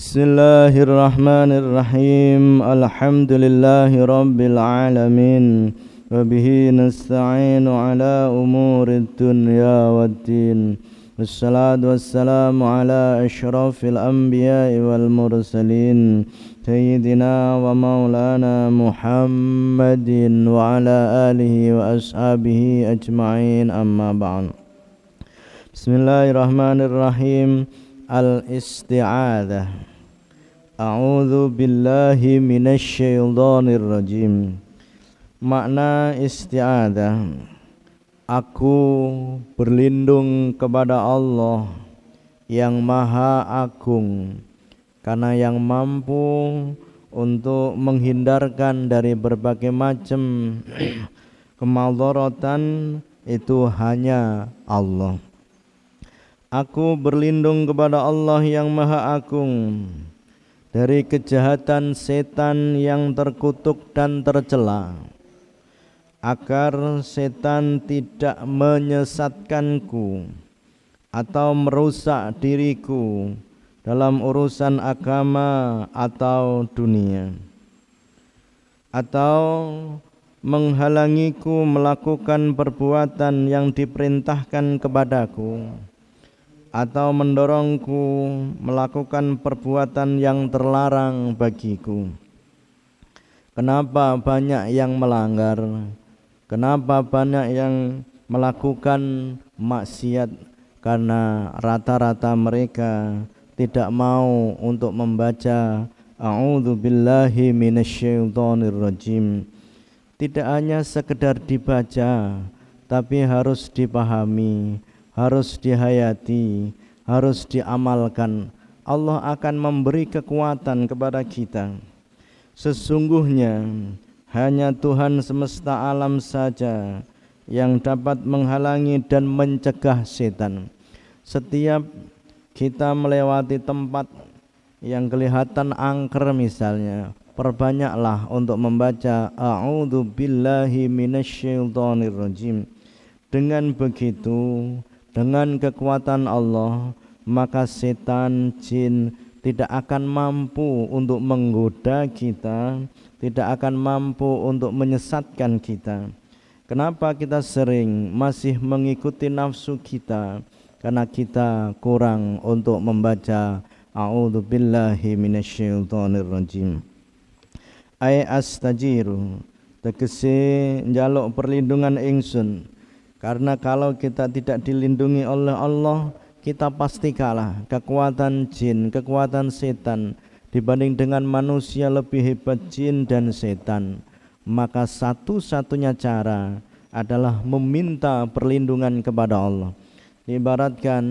بسم الله الرحمن الرحيم الحمد لله رب العالمين وبه نستعين على أمور الدنيا والدين والصلاة والسلام على أشرف الأنبياء والمرسلين سيدنا ومولانا محمد وعلى آله وأصحابه أجمعين أما بعد بسم الله الرحمن الرحيم الاستعاذة A'udzu billahi minasyaitonir rajim. Makna isti'adah Aku berlindung kepada Allah yang maha agung karena yang mampu untuk menghindarkan dari berbagai macam kemaldaratan itu hanya Allah. Aku berlindung kepada Allah yang maha agung dari kejahatan setan yang terkutuk dan tercela agar setan tidak menyesatkanku atau merusak diriku dalam urusan agama atau dunia atau menghalangiku melakukan perbuatan yang diperintahkan kepadaku atau mendorongku melakukan perbuatan yang terlarang bagiku. Kenapa banyak yang melanggar? Kenapa banyak yang melakukan maksiat karena rata-rata mereka tidak mau untuk membaca A'udzu billahi rajim. Tidak hanya sekedar dibaca, tapi harus dipahami, harus dihayati, harus diamalkan. Allah akan memberi kekuatan kepada kita. Sesungguhnya hanya Tuhan semesta alam saja yang dapat menghalangi dan mencegah setan. Setiap kita melewati tempat yang kelihatan angker misalnya, perbanyaklah untuk membaca A'udzu billahi minasyaitonir rajim. Dengan begitu, dengan kekuatan Allah, maka setan, jin tidak akan mampu untuk menggoda kita tidak akan mampu untuk menyesatkan kita. Kenapa kita sering masih mengikuti nafsu kita? Karena kita kurang untuk membaca A'udzu billahi minasyaitonir rajim. Ai astajiru tegese njaluk perlindungan ingsun. Karena kalau kita tidak dilindungi oleh Allah, kita pasti kalah. Kekuatan jin, kekuatan setan dibanding dengan manusia lebih hebat jin dan setan. Maka satu-satunya cara adalah meminta perlindungan kepada Allah. Ibaratkan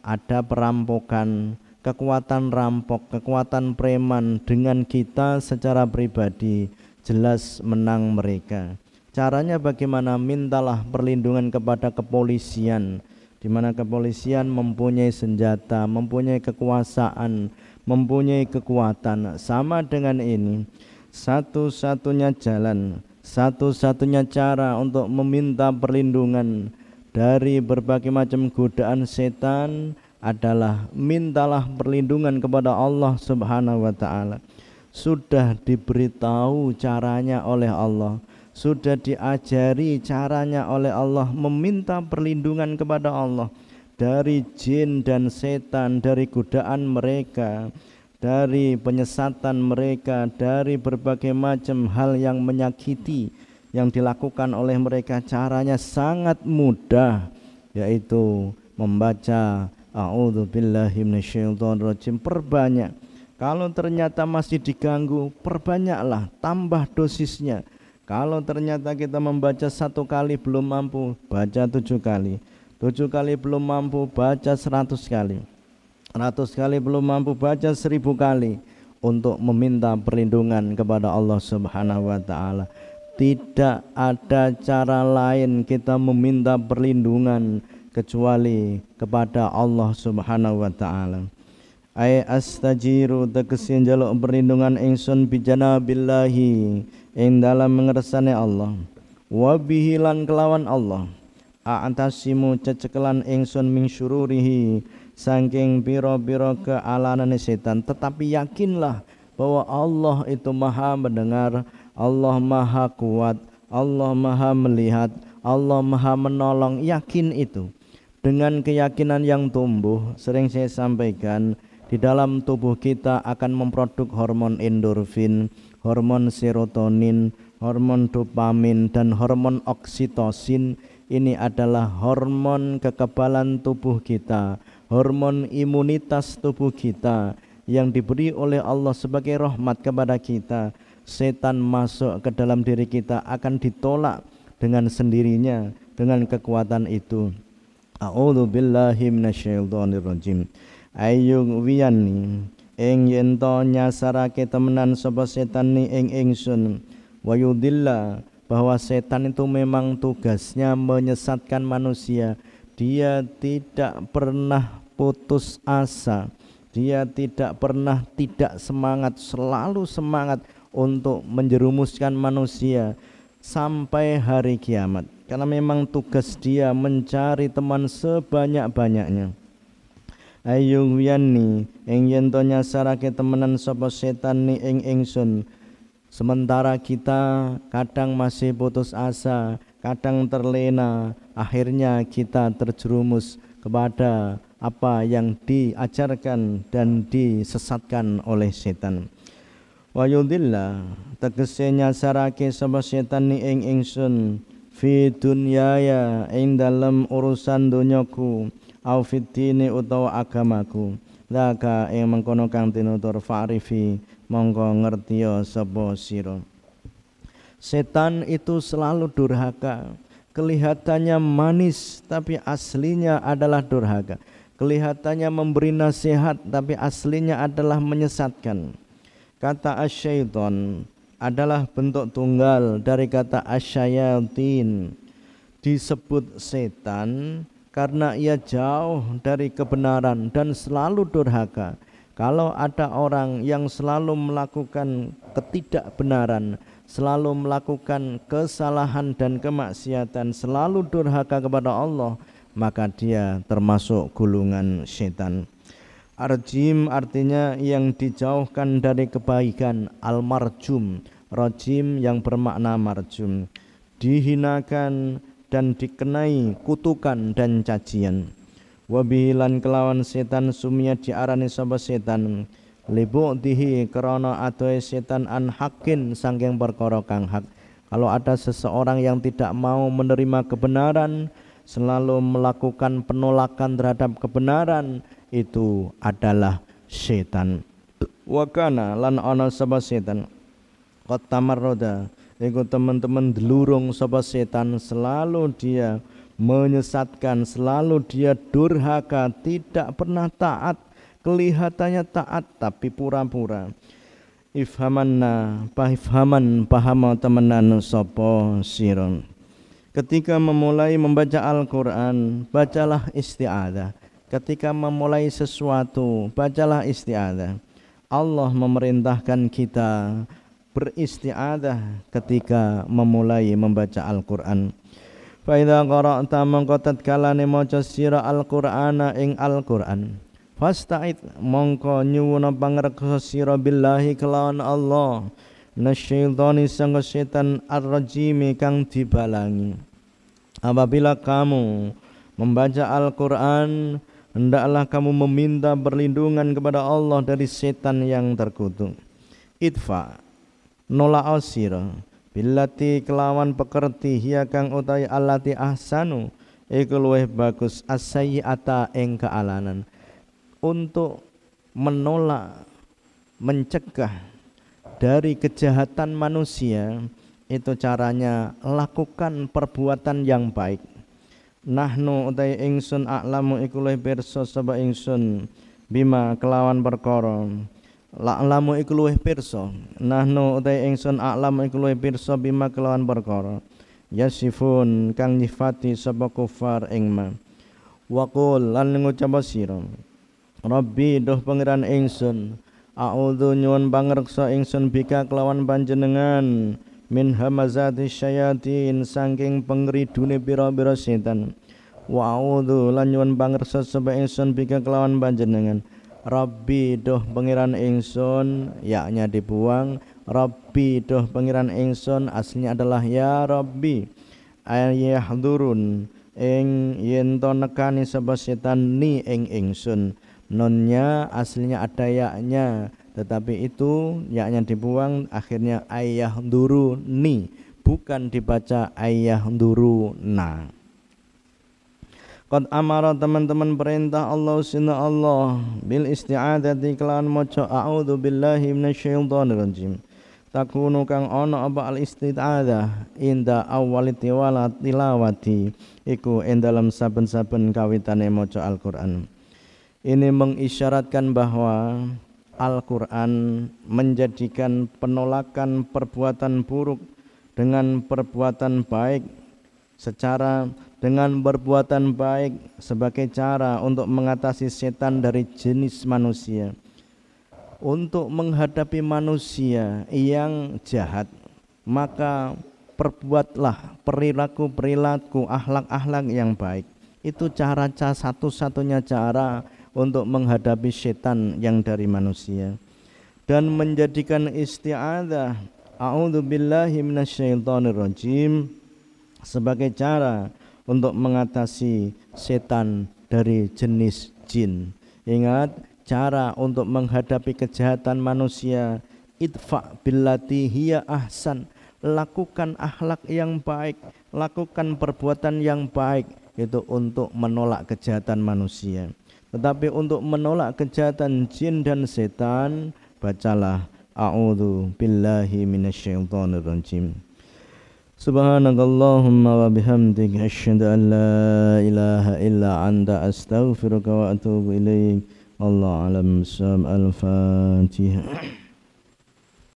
ada perampokan kekuatan rampok kekuatan preman dengan kita secara pribadi jelas menang mereka caranya bagaimana mintalah perlindungan kepada kepolisian di mana kepolisian mempunyai senjata, mempunyai kekuasaan, mempunyai kekuatan sama dengan ini satu-satunya jalan satu-satunya cara untuk meminta perlindungan dari berbagai macam godaan setan adalah mintalah perlindungan kepada Allah Subhanahu wa taala. Sudah diberitahu caranya oleh Allah, sudah diajari caranya oleh Allah meminta perlindungan kepada Allah dari jin dan setan, dari godaan mereka, dari penyesatan mereka, dari berbagai macam hal yang menyakiti yang dilakukan oleh mereka. Caranya sangat mudah, yaitu membaca A'udzu billahi minasyaitonir perbanyak. Kalau ternyata masih diganggu, perbanyaklah, tambah dosisnya. Kalau ternyata kita membaca satu kali belum mampu, baca tujuh kali tujuh kali belum mampu baca seratus kali seratus kali belum mampu baca seribu kali untuk meminta perlindungan kepada Allah Subhanahu wa taala. Tidak ada cara lain kita meminta perlindungan kecuali kepada Allah Subhanahu wa taala. Ai astajiru tegesin jaluk perlindungan ingsun bijana billahi ing dalam mengersane Allah. Wa bihilan kelawan Allah. A'tasimu cecekelan ingsun min syururihi. Saking piro-piro kealanan setan. Tetapi yakinlah bahwa Allah itu maha mendengar. Allah maha kuat. Allah maha melihat. Allah maha menolong. Yakin itu. Dengan keyakinan yang tumbuh sering saya sampaikan di dalam tubuh kita akan memproduk hormon endorfin, hormon serotonin, hormon dopamin dan hormon oksitosin ini adalah hormon kekebalan tubuh kita, hormon imunitas tubuh kita yang diberi oleh Allah sebagai rahmat kepada kita. Setan masuk ke dalam diri kita akan ditolak dengan sendirinya dengan kekuatan itu. A'udzu billahi minasyaitonir rajim. Ayu wiyani ing yen to nyasarake temenan sapa setan ni ing ingsun wa yudilla bahwa setan itu memang tugasnya menyesatkan manusia. Dia tidak pernah putus asa. Dia tidak pernah tidak semangat, selalu semangat untuk menjerumuskan manusia sampai hari kiamat. Karena memang tugas dia mencari teman sebanyak-banyaknya. Ayu wiyani ing yen to nyasarake temenan sapa setan ni ing ingsun Sementara kita kadang masih putus asa, kadang terlena, akhirnya kita terjerumus kepada apa yang diajarkan dan disesatkan oleh setan. Wa yudilla tegese nyasarake sapa setan ni ing ingsun fi dunyaya ing dalam urusan dunyaku au fitini utawa agamaku. Laka ing mengkono kang tinutur fa'rifi monggo ngertiya sapa sira. Setan itu selalu durhaka. Kelihatannya manis tapi aslinya adalah durhaka. Kelihatannya memberi nasihat tapi aslinya adalah menyesatkan. Kata asyaiton adalah bentuk tunggal dari kata asyayatin. Disebut setan karena ia jauh dari kebenaran dan selalu durhaka kalau ada orang yang selalu melakukan ketidakbenaran, selalu melakukan kesalahan dan kemaksiatan, selalu durhaka kepada Allah, maka dia termasuk gulungan setan. Arjim artinya yang dijauhkan dari kebaikan, almarjum, rojim yang bermakna marjum, dihinakan dan dikenai kutukan dan cacian. Wabilan kelawan setan sumia diarani sapa setan? Libu dihi krana adoe setan an hakin sangking perkara kang hak. Kalau ada seseorang yang tidak mau menerima kebenaran selalu melakukan penolakan terhadap kebenaran itu adalah setan. Wakana lan ana sapa setan? Qad tamarroda iku teman-teman delurung sapa setan selalu dia menyesatkan selalu dia durhaka tidak pernah taat kelihatannya taat tapi pura-pura. Ifhamanna pahifhaman paham temenan sopo siron ketika memulai membaca Al-Quran bacalah isti'adah. Ketika memulai sesuatu bacalah isti'adah. Allah memerintahkan kita beristiadah ketika memulai membaca Al-Quran Faida qara'ta mongko tatkalane maca sira Al-Qur'ana ing Al-Qur'an. Fasta'id mongko nyuwuna pangreksa sira billahi kelawan Allah. Nasyaitani sang setan ar-rajim kang dibalangi. Apabila kamu membaca Al-Qur'an, hendaklah kamu meminta perlindungan kepada Allah dari setan yang terkutuk. Idfa nolak asira Bilati kelawan pekerti hiya kang utawi allati ahsanu iku luwih bagus asayyi'ata ing kealanan. Untuk menolak mencegah dari kejahatan manusia itu caranya lakukan perbuatan yang baik. Nahnu utai ingsun a'lamu iku luwih pirsa ingsun bima kelawan perkara La'lamu iku luwih pirsa. Nahnu utai ingsun a'lam iku luwih pirsa bima kelawan perkara. Yasifun kang nyifati sapa kufar ing ma. Wa qul lan ngucap sira. Rabbi doh pangeran ingsun. A'udzu nyuwun pangreksa ingsun bika kelawan panjenengan min hamazati syayatin saking pengridune pira-pira setan. wa a'udzu lan nyuwun pangersa sapa ingsun bika kelawan panjenengan Rabbi doh pangeran ingsun yaknya dibuang. Rabbi doh pangeran ingsun aslinya adalah ya Rabbi. Ayahdurun ing yen to nekani setan ni ing ingsun. Nonnya aslinya ada yaknya tetapi itu yaknya dibuang akhirnya ayah duru ni bukan dibaca ayah duru na Qad amara teman-teman perintah Allah sunna Allah bil isti'adati kelawan maca a'udzu billahi minasyaitonir rajim. Takunu kang ana apa al isti'adah inda awal tilawati iku ing dalam saben-saben kawitane maca Al-Qur'an. Ini mengisyaratkan bahwa Al-Quran menjadikan penolakan perbuatan buruk dengan perbuatan baik secara dengan berbuatan baik sebagai cara untuk mengatasi setan dari jenis manusia. Untuk menghadapi manusia yang jahat maka perbuatlah perilaku-perilaku akhlak-akhlak yang baik. Itu cara satu-satunya cara untuk menghadapi setan yang dari manusia. Dan menjadikan isti'adzah a'udzu billahi minasyaitonir rajim sebagai cara untuk mengatasi setan dari jenis jin. Ingat, cara untuk menghadapi kejahatan manusia idfa billati hiya ahsan. Lakukan akhlak yang baik, lakukan perbuatan yang baik itu untuk menolak kejahatan manusia. Tetapi untuk menolak kejahatan jin dan setan, bacalah a'udzu billahi minasyaitonir rajim. سبحانك اللهم وبحمدك أشهد أن لا إله إلا أنت أستغفرك وأتوب إليك. الله أعلم. الفاتحة.